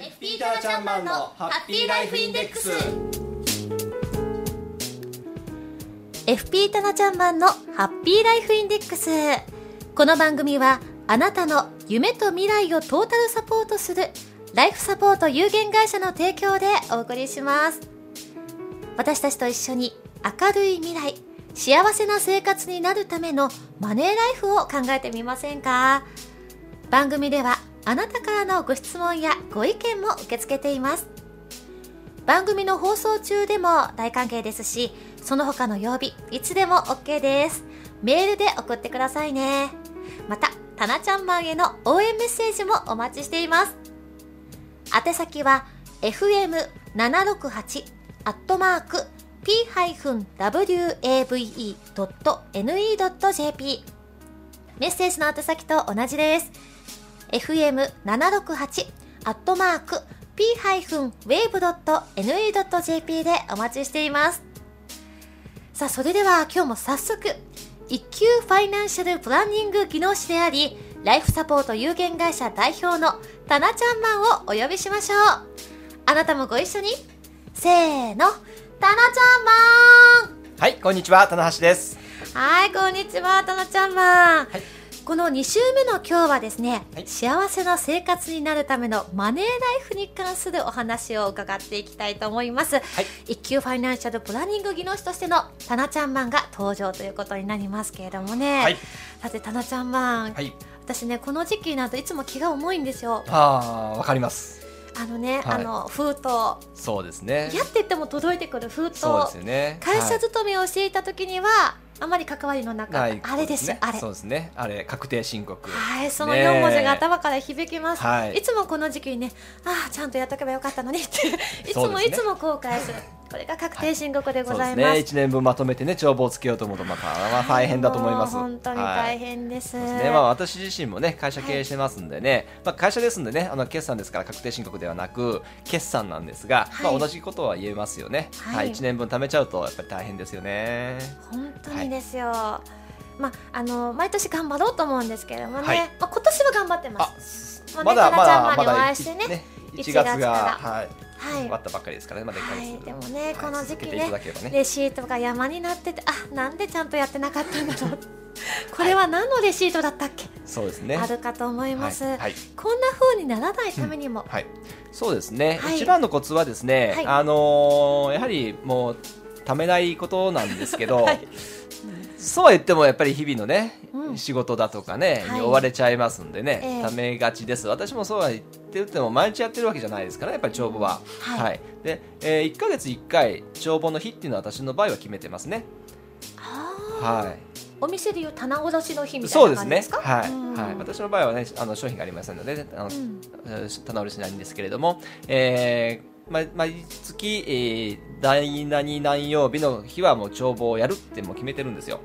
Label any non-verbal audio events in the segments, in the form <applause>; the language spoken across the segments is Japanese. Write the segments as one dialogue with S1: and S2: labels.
S1: FP タナちゃんマンのハッピーライフインデックス。
S2: FP タナちゃんマンのハッピーライフインデックス。この番組はあなたの夢と未来をトータルサポートするライフサポート有限会社の提供でお送りします。私たちと一緒に明るい未来幸せな生活になるためのマネーライフを考えてみませんか？番組ではあなたからのご質問やご意見も受け付けています。番組の放送中でも大歓迎ですしその他の曜日いつでも OK です。メールで送ってくださいね。またたなちゃんマンへの応援メッセージもお待ちしています。宛先は fm768 アットマーク p-wave.ne.jp メッセージの宛先と同じです。Fm768 アットマーク p-wave.ne.jp でお待ちしています。さあそれでは今日も早速一級ファイナンシャルプランニング技能士でありライフサポート有限会社代表のタナちゃんマンをお呼びしましょう。あなたもご一緒に。せーのタナちゃんマン。
S1: はいこんにちは棚橋です。
S2: はいこんにちはタナちゃんマン、
S1: はい
S2: この2週目の今日はですね、
S1: はい。
S2: 幸せな生活になるためのマネーライフに関するお話を伺っていきたいと思います、一級ファイナンシャルプランニング技能士としてのタナちゃんマンが登場ということになりますけれどもね、
S1: はい。
S2: さてタナちゃんマン、
S1: はい。
S2: 私ねこの時期になるといつも気が重いんですよ。
S1: ああわかります。
S2: あのね、
S1: はい。
S2: あの封筒。
S1: そうですね。
S2: やって言っても届いてくる封筒。
S1: そうですよね。
S2: 会社
S1: はい
S2: 勤めをしていた時には、あまり関わりのなかったあれですよ、
S1: ね
S2: あれ。
S1: そうですね。あれ確定申告。
S2: はい、その
S1: ねえ
S2: 4文字が頭から響きます、
S1: はい。
S2: い、つもこの時期にねああちゃんとやっとけばよかったのにって <laughs> いつも、いつも後悔する。これが確定申告でございます,、
S1: ですね。一年分まとめてね帳簿をつけようと思うとまあ大変だと思います。
S2: 本当に大変です、
S1: そうですね。まあ、私自身もね会社経営してますんでね、まあ、会社ですんでねあの決算ですから確定申告ではなく決算なんですが、
S2: はい。
S1: まあ、同じことは言えますよね、
S2: はい。
S1: はい。1年分貯めちゃうとやっぱり大変ですよね。
S2: 本当にですよ、まあ、あの毎年頑張ろうと思うんですけれどもね、
S1: はい。
S2: まあ、今年は頑張ってま
S1: あ
S2: す。
S1: まだま
S2: タナちゃんま
S1: だまだ
S2: 会いしてね
S1: 1
S2: 1
S1: 月がはい。
S2: はい。
S1: 終わったばっかりですからねまだ1ヶ月、
S2: はい、でもね、この時期ね
S1: ね。
S2: レシートが山になっててあなんでちゃんとやってなかったんだろう。<laughs> これは何のレシートだったっけ、
S1: そうですね。
S2: あるかと思います、
S1: はいはい。
S2: こんな風にならないためにも、
S1: はい、そうですね、
S2: はい。
S1: 一番のコツはですね、
S2: はい。
S1: あのーやはりもうためないことなんですけど、<laughs>
S2: はい
S1: そうは言ってもやっぱり日々のね、
S2: うん。
S1: 仕事だとかね、
S2: はい。
S1: に追われちゃいますんでね、
S2: ええ。
S1: ためがちです。私もそうは言ってても毎日やってるわけじゃないですからねやっぱり帳簿は、
S2: はい。
S1: で、え1か月1回帳簿の日っていうのは私の場合は決めてますね。
S2: あー。
S1: はい。
S2: お店でいう棚卸しの日みた
S1: そですね
S2: いうな感じですか
S1: はい、
S2: うん。
S1: はい、私の場合はねあの商品がありませんのであの、
S2: うん。
S1: えー棚卸しないんですけれども、え毎月、えー、第何何曜日の日はもう帳簿をやるってもう決めてるんですよ。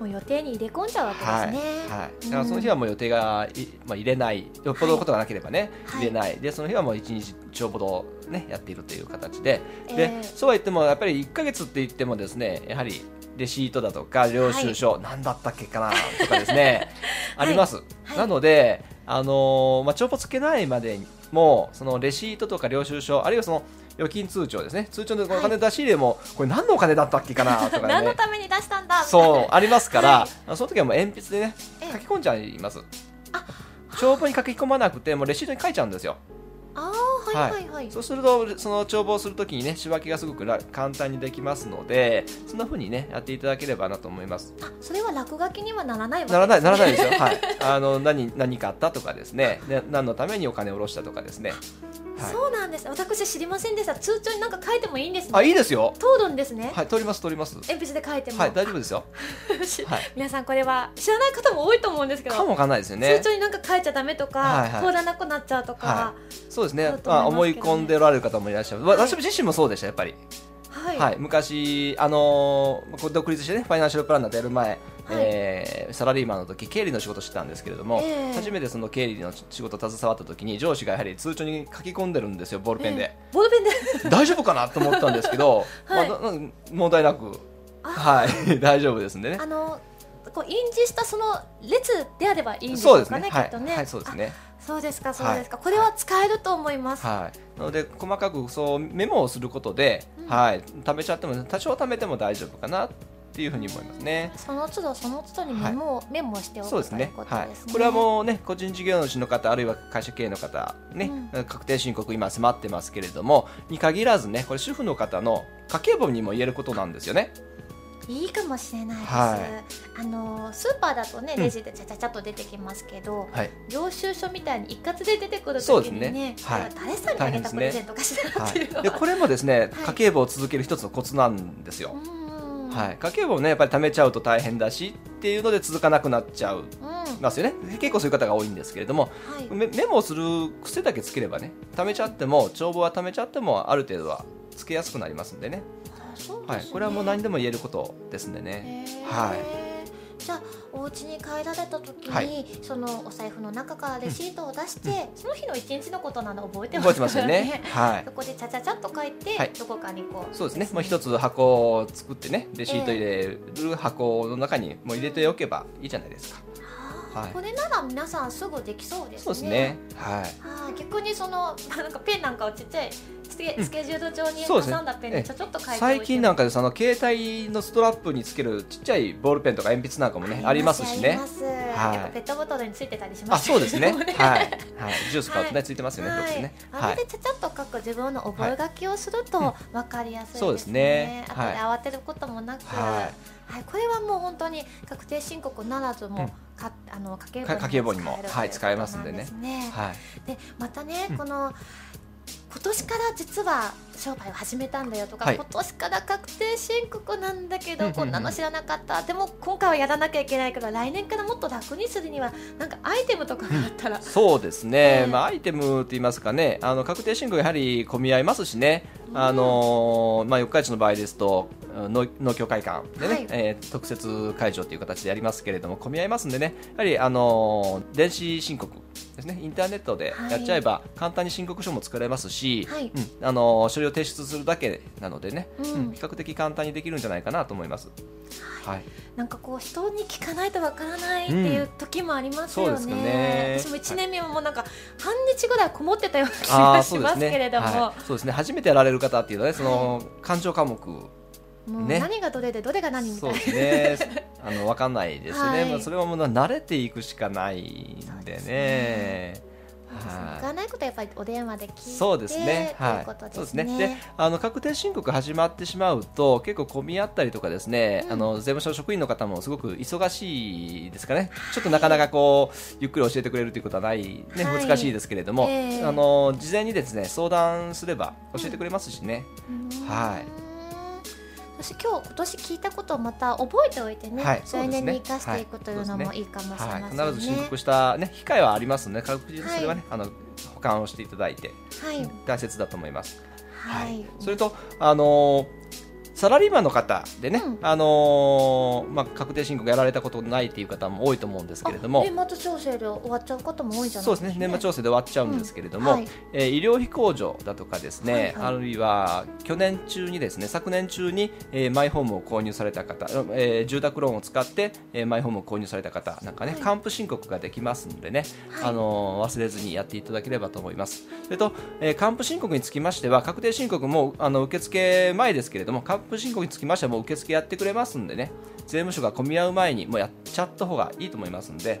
S2: もう予定に入れ込んじゃうわけ
S1: はい、
S2: ですね、
S1: はい。だからその日はもう予定がい、まあ、入れない、よっぽどのことがなければね、
S2: はい
S1: 入れない。で、その日はもう一日帳簿をね、やっているという形で、で、
S2: え。ー
S1: そうは言っても、やっぱり1ヶ月って言ってもですね、やはり、レシートだとか領収書、何だったっけかなとかですね、<laughs> あります、
S2: はい。
S1: なので、あのーまあ、帳簿つけないまでもそのレシートとか領収書あるいはその預金通帳ですね。通帳でお金出し入れも、これ何のお金だったっけかなとか <laughs>
S2: 何の
S1: ね
S2: ために出したんだ？
S1: そうありますから、
S2: はい。
S1: その時はもう鉛筆でね
S2: ええ。
S1: 書き込んじゃいます。
S2: あ。
S1: 帳簿に書き込まなくてもうレシートに書いちゃうんですよ
S2: はいはい。はい、
S1: そうするとその帳簿をするときにね仕分けがすごくら簡単にできますのでそんな風にねやっていただければなと思います。
S2: あそれは落書きにはならないわけ
S1: ならないならない
S2: い
S1: ですよ。はい。<laughs> あの何何かあったとかですね。で何のためにお金を下ろしたとかですね。はい
S2: そうなんです。私知りませんでした。通帳になんか書いてもいいんですね。
S1: あいいですよ。
S2: 通るんですね、
S1: はい通ります通ります。
S2: 鉛筆で書いても、
S1: はい大丈夫ですよ。
S2: し <laughs>
S1: はい。
S2: 皆さんこれは知らない方も多いと思うんですけど。
S1: かもわかんないですよね。
S2: 通帳になんか書いちゃダメとか、
S1: はいはい。
S2: 通らなくなっちゃうとか。
S1: はそうですね。まあ、思い込んでおられる方もいらっしゃる、
S2: はい。
S1: 私自身もそうでしたやっぱり
S2: はい、
S1: はい、昔、あのー独立してね、ファイナンシャルプランナーとやる前、えーサラリーマンの時経理の仕事してたんですけれども、
S2: ええ。
S1: 初めてその経理の仕事携わった時に上司がやはり通帳に書き込んでるんですよ、ボールペンで。
S2: えーボールペンで？<laughs>
S1: 大丈夫かなと思ったんですけど、<laughs>
S2: はい。
S1: まあ問題なく、
S2: あ。
S1: はい、<laughs> 大丈夫ですんでね。
S2: あ。のこう印字したその列であればいいんでし
S1: そうです
S2: かね。
S1: はい、
S2: きっとね、
S1: はい、そうですね。
S2: あそうですかそうですか、これは使えると思います、
S1: はい、なので細かくそうメモをすることで、
S2: うん。
S1: はい、貯めちゃっても多少貯めても大丈夫かなっていうふうに思いますね。
S2: その都度その都度にメモを、メモをしておくという
S1: そうですね。はい
S2: ことですね、
S1: これはもうね個人事業主の方あるいは会社経営の方ね、
S2: う
S1: 確定申告今迫ってますけれどもに限らずねこれ主婦の方の家計簿にも言えることなんですよね。
S2: いいかもしれないです、
S1: は
S2: あのスーパーだとね
S1: うん。
S2: レジでちゃちゃちゃっと出てきますけど、
S1: はい。
S2: 領収書みたいに一括で出てくる
S1: そうです
S2: 時にね
S1: ねはい。
S2: これは誰さんにあげたプレゼントかしら
S1: は
S2: っていうのは、<laughs>
S1: これもですね、
S2: はい。
S1: 家計簿を続ける一つのコツなんですよ。
S2: うん
S1: はい、家計簿をねやっぱり貯めちゃうと大変だしっていうので続かなくなっちゃう
S2: うんは
S1: ますよね結構そういう方が多いんですけれども
S2: い。
S1: メメモをする癖だけつければね貯めちゃっても帳簿は貯めちゃってもある程度はつけやすくなりますんでねはい、これはもう何でも言えることですんでね。は
S2: じゃあお家に帰られた時に、
S1: はい
S2: そのお財布の中からレシートを出して、その日の一日のことなの覚えてま
S1: 覚えて
S2: す
S1: ますよね。<laughs> はい
S2: そ。こでちゃちゃちゃっと書いて、
S1: はい
S2: どこかにこう
S1: そうですね。もう一つ箱を作ってね、レシート入れる箱の中にもう入れておけばいいじゃないですか。
S2: は
S1: い
S2: これなら皆さんすぐできそうですね。
S1: そうですね。はい。
S2: はい、逆にその <laughs> なんかペンなんかをちっちゃいスケ,、ジュール帳に挟んだペンでちょちょっと書いておいて。
S1: 最近なんかでその携帯のストラップにつけるちっちゃいボールペンとか鉛筆なんかもねありますしね。はい。
S2: ペットボトルについてたりしま
S1: あ、
S2: す
S1: そうですね。<laughs>
S2: も
S1: はい。はい。ジュース買うとねついてますよね。
S2: はい。
S1: ね。
S2: あ
S1: はい。
S2: れでちゃちゃっと書く自分の覚書きをすると分かりやすいですね。
S1: そうですね。
S2: 後で慌てることもなく、
S1: は
S2: はい、これはもう本当に確定申告ならずも、
S1: うん。
S2: かあの家計簿
S1: に
S2: に
S1: も。
S2: も使える
S1: はい使えますんで
S2: ね。
S1: はい。
S2: でまたね、
S1: うん。
S2: この今年から実は商売を始めたんだよとか、
S1: はい。
S2: 今年から確定申告なんだけど、
S1: うんうんうん。
S2: こんなの知らなかった。でも今回はやらなきゃいけないから来年からもっと楽にするにはなんかアイテムとかがあったら、
S1: そうですね、
S2: ええ
S1: まあ、アイテムといいますかね、あの確定申告やはり混み合いますしね、あのーまあ、四日市の場合ですと、農農協会館でね、
S2: はい。
S1: えー特設会場という形でやりますけれども、混み合いますんでね、やはり、あのー電子申告ですね、インターネットでやっちゃえば、簡単に申告書も作れますし、
S2: はい。
S1: うん。あのー書類を提出するだけなのでね、
S2: うん。
S1: うん。比較的簡単にできるんじゃないかなと思います。はい、
S2: なんかこう人に聞かないとわからないっていう時もありますよね。
S1: うん。ね。
S2: 私も1年目ももうなんか半日ぐらいこもってたような気
S1: あ
S2: がします
S1: ーそうですね。
S2: けれども、
S1: はい。そうですね。初めてやられる方っていうのはねその感情科目
S2: もう
S1: ね
S2: 何がどれでどれが何みた
S1: そ
S2: いうな。
S1: ですね。あの分かんないですよね、
S2: はい。
S1: まあ、それはもう慣れていくしかないんでね。
S2: わ
S1: は
S2: からないことはやっぱりお電話で聞いて
S1: そうですね、はい。
S2: こと、
S1: そう
S2: で
S1: すすね。で、あの確定申告始まってしまうと、結構混み合ったりとかですね、
S2: うん。
S1: あの税務署職員の方もすごく忙しいですかね。ちょっとなかなかこうゆっくり教えてくれるということはないね、
S2: はい。
S1: 難しいですけれども、
S2: ええ。
S1: あの事前にですね相談すれば教えてくれますしね。
S2: うん。
S1: はい
S2: 私今日今年聞いたことをまた覚えておいてね、
S1: はい
S2: 来年に生かしていくというのもいいかもしれませんね。
S1: はい、必ず申告したね機会はありますので、確実にそれはね、あの保管をしていただいて
S2: はい
S1: 大切だと思います。
S2: はい。
S1: それとあのーサラリーマンの方でね、
S2: うん。
S1: あのーまあ、確定申告やられたことないっていう方も多いと思うんですけれども。
S2: あ年末調整で終わっちゃう方も多いんじゃない
S1: そうですね。年末調整で終わっちゃうんですけれども、
S2: うん。はい
S1: えー医療費控除だとかですね、
S2: はいはい。
S1: あるいは去年中にですね昨年中に、えーマイホームを購入された方、えー住宅ローンを使って、えーマイホームを購入された方なんかね、
S2: はい。
S1: 還付申告ができますのでね、
S2: はい。
S1: あのー忘れずにやっていただければと思います。それと、えー還付申告につきましては確定申告もあの受付前ですけれども還付申告につきましてはもう受付やってくれますんでね。税務署が混み合う前にもうやっちゃった方がいいと思いますんで。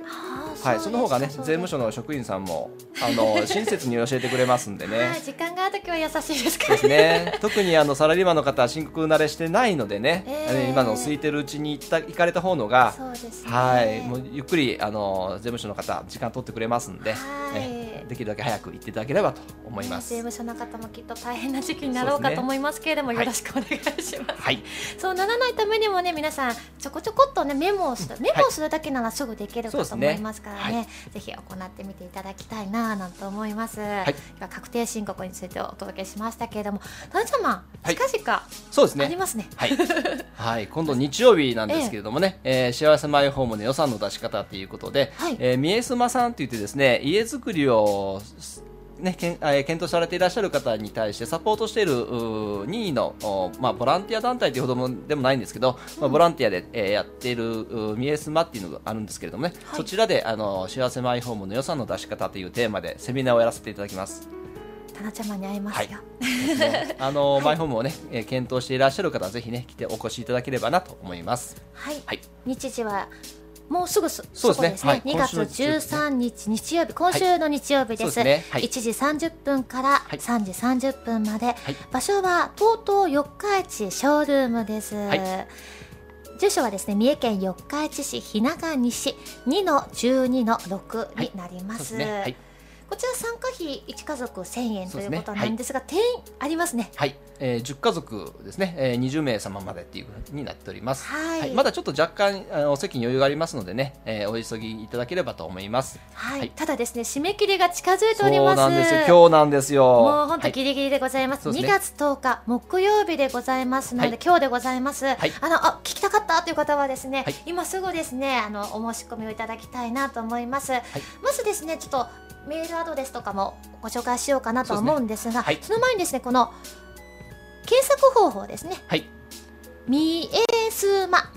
S1: はい、その方がね、税務署の職員さんも、あの、<laughs> 親切に教えてくれますんで
S2: そうですはい
S1: ね。
S2: 時間があるときは優しいですから
S1: ですね。特にあのサラリーマンの方は申告慣れしてないのでね、
S2: えー
S1: 今の空いてるうちに行った行かれた方のが、
S2: ね
S1: はい、もうゆっくりあの税務署の方時間取ってくれますんで、
S2: はい
S1: ねできるだけ早く行っていただければと思います。
S2: 税務署の方もきっと大変な時期になろうかと思いますけれども、よろしくお願いします。
S1: はい、
S2: そうならないためにもね皆さんちょこちょこっとねメモをするメモをするだけならすぐできるかと思いますからね。
S1: はい。
S2: ぜひ行ってみていただきたいななんて思います、
S1: い。
S2: 今確定申告についてお届けしましたけれどもダン様
S1: はい
S2: 近々
S1: そうですね。
S2: ありますね。
S1: はい、<laughs> はい、今度日曜日なんですけれどもね、<laughs> えー幸せマイホームの予算の出し方ということで、
S2: はい。
S1: えー三重スマさんといってですね、家づくりをすね、けんえー検討されていらっしゃる方に対してサポートしている任意の、おまあ、ボランティア団体というほどもでもないんですけど、まあ、ボランティアで、えーやっているうミエスマっていうのがあるんですけれどもね、
S2: はい。
S1: そちらであの幸せマイホームの予算の出し方というテーマでセミナーをやらせていただきます。
S2: タナちゃまに会いますよ、
S1: あの、<laughs> マイホームをね、えー検討していらっしゃる方はぜひね来てお越しいただければなと思います。
S2: はい、
S1: はい。
S2: 日時はもうすぐそ
S1: そうですね。
S2: こですね、
S1: はい。
S2: 2月
S1: 今週の日曜日ですね。
S2: 13日日曜日今週の日曜日です,、
S1: そうですね。はい。
S2: 1時30分から
S1: はい。
S2: 3時30分まで、
S1: はい。
S2: 場所は TOTO 四日市ショールームです、
S1: はい。
S2: 住所はですね三重県四日市市日永西。2の12の6になりま、
S1: す。すね。はい。
S2: こちら参加費1家族1000円ということなんですが、定員ありますね
S1: はい、えー、10家族ですね、えー、20名様までっていうふうになっております。
S2: はい
S1: まだちょっと若干あのお席に余裕がありますのでね、えー、お急ぎいただければと思います。
S2: はい、
S1: はい
S2: ただですね締め切りが近づいてお
S1: そう
S2: ります
S1: なんですよ。今日なんですよ。
S2: もう本当
S1: はい
S2: ギリギリでございます。2
S1: そうですね
S2: 月10日木曜日でございますので、
S1: はい
S2: 今日でございます。
S1: い
S2: あのあ聞きたかったという方はですね、
S1: はい
S2: 今すぐですねあのお申し込みをいただきたいなと思います。まずですねちょっとメールアドレスとかもご紹介しようかなと思うんですが、そ
S1: ね。はい
S2: の前にですねこの検索方法ですね。
S1: はい、
S2: みえすま。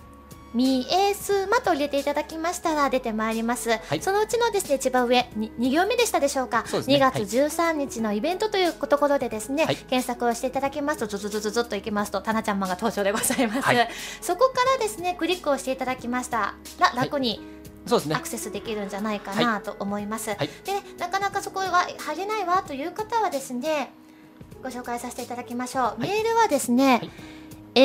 S2: みえすまと入れていただきましたら出てまいります、
S1: い。
S2: そのうちのですね一番上に2行目でしたでしょうか？
S1: そうね。
S2: 2月13日のイベントというところでですね、
S1: はい。
S2: 検索をしていただきますとずずずずずっといきますとタナちゃんマンが登場でございます、
S1: はい
S2: そこからですねクリックをしていただきましたら
S1: い
S2: 楽に
S1: そうですね。
S2: ア。クセスできるんじゃないかなと思います、
S1: はい。
S2: でなかなかそこは入れないわという方はですねご紹介させていただきましょう、
S1: い。
S2: メールはですね、
S1: はい。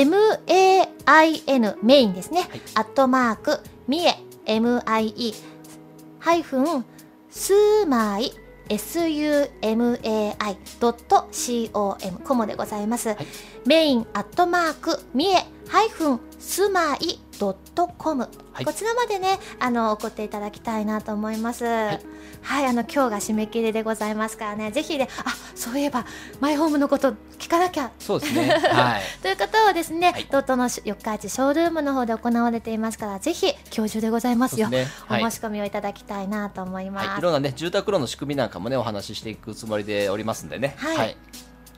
S2: MAIN メインですね、
S1: はい。
S2: アットマークみえ MIE ハイフンスーマイ sumai.com コモでございます、
S1: い。
S2: メインアットマークみえハイフンスマイドットコム。
S1: はい。
S2: こちらまでねあの送っていただきたいなと思います。はい。
S1: い、
S2: あの今日が締め切りでございますからね。ぜひねあそういえばマイホームのこと聞かなきゃ。
S1: そうですね。<laughs> はい。
S2: という方はですね、
S1: はい。
S2: トットの四日市ショールームの方で行われていますからぜひ今日中でございますよ。
S1: すね。はい。
S2: お申し込みをいただきたいなと思います、
S1: はい、いろんなね住宅ローンの仕組みなんかもねお話ししていくつもりでおりますんでね。
S2: はい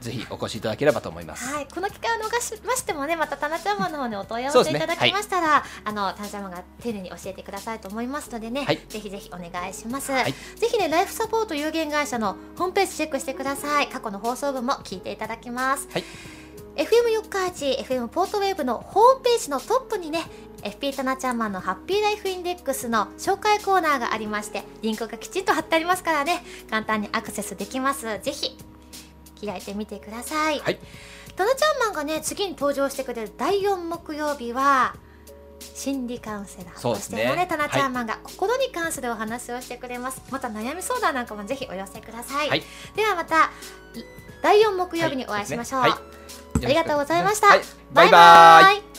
S1: ぜひお越しいただければと思います。
S2: はい、この機会を逃しましてもね、またタナちゃんマンの方にお問い合わせいただきましたら、あのタナちゃんマンが丁寧に教えてくださいと思いますのでね、
S1: はい
S2: ぜひぜひお願いします。
S1: はい
S2: ぜひね、ライフサポート有限会社のホームページチェックしてください。過去の放送分も聞いていただきます。
S1: はい
S2: FM 四日市 FM ポートウェーブのホームページのトップにね FP タナちゃんマンのハッピーライフインデックスの紹介コーナーがありましてリンクがきちんと貼ってありますからね簡単にアクセスできますぜひ開いてみてください、
S1: はい。
S2: タナちゃんマンがね次に登場してくれる第4木曜日は心理カウンセラー
S1: そ
S2: してのねタナちゃんマンが心に関するお話をしてくれます、また悩み相談なんかもぜひお寄せください、
S1: はい。
S2: ではまたい第4木曜日にお会いしましょう、
S1: はい。
S2: ありがとうございました、
S1: はい。バイバイ。
S2: イ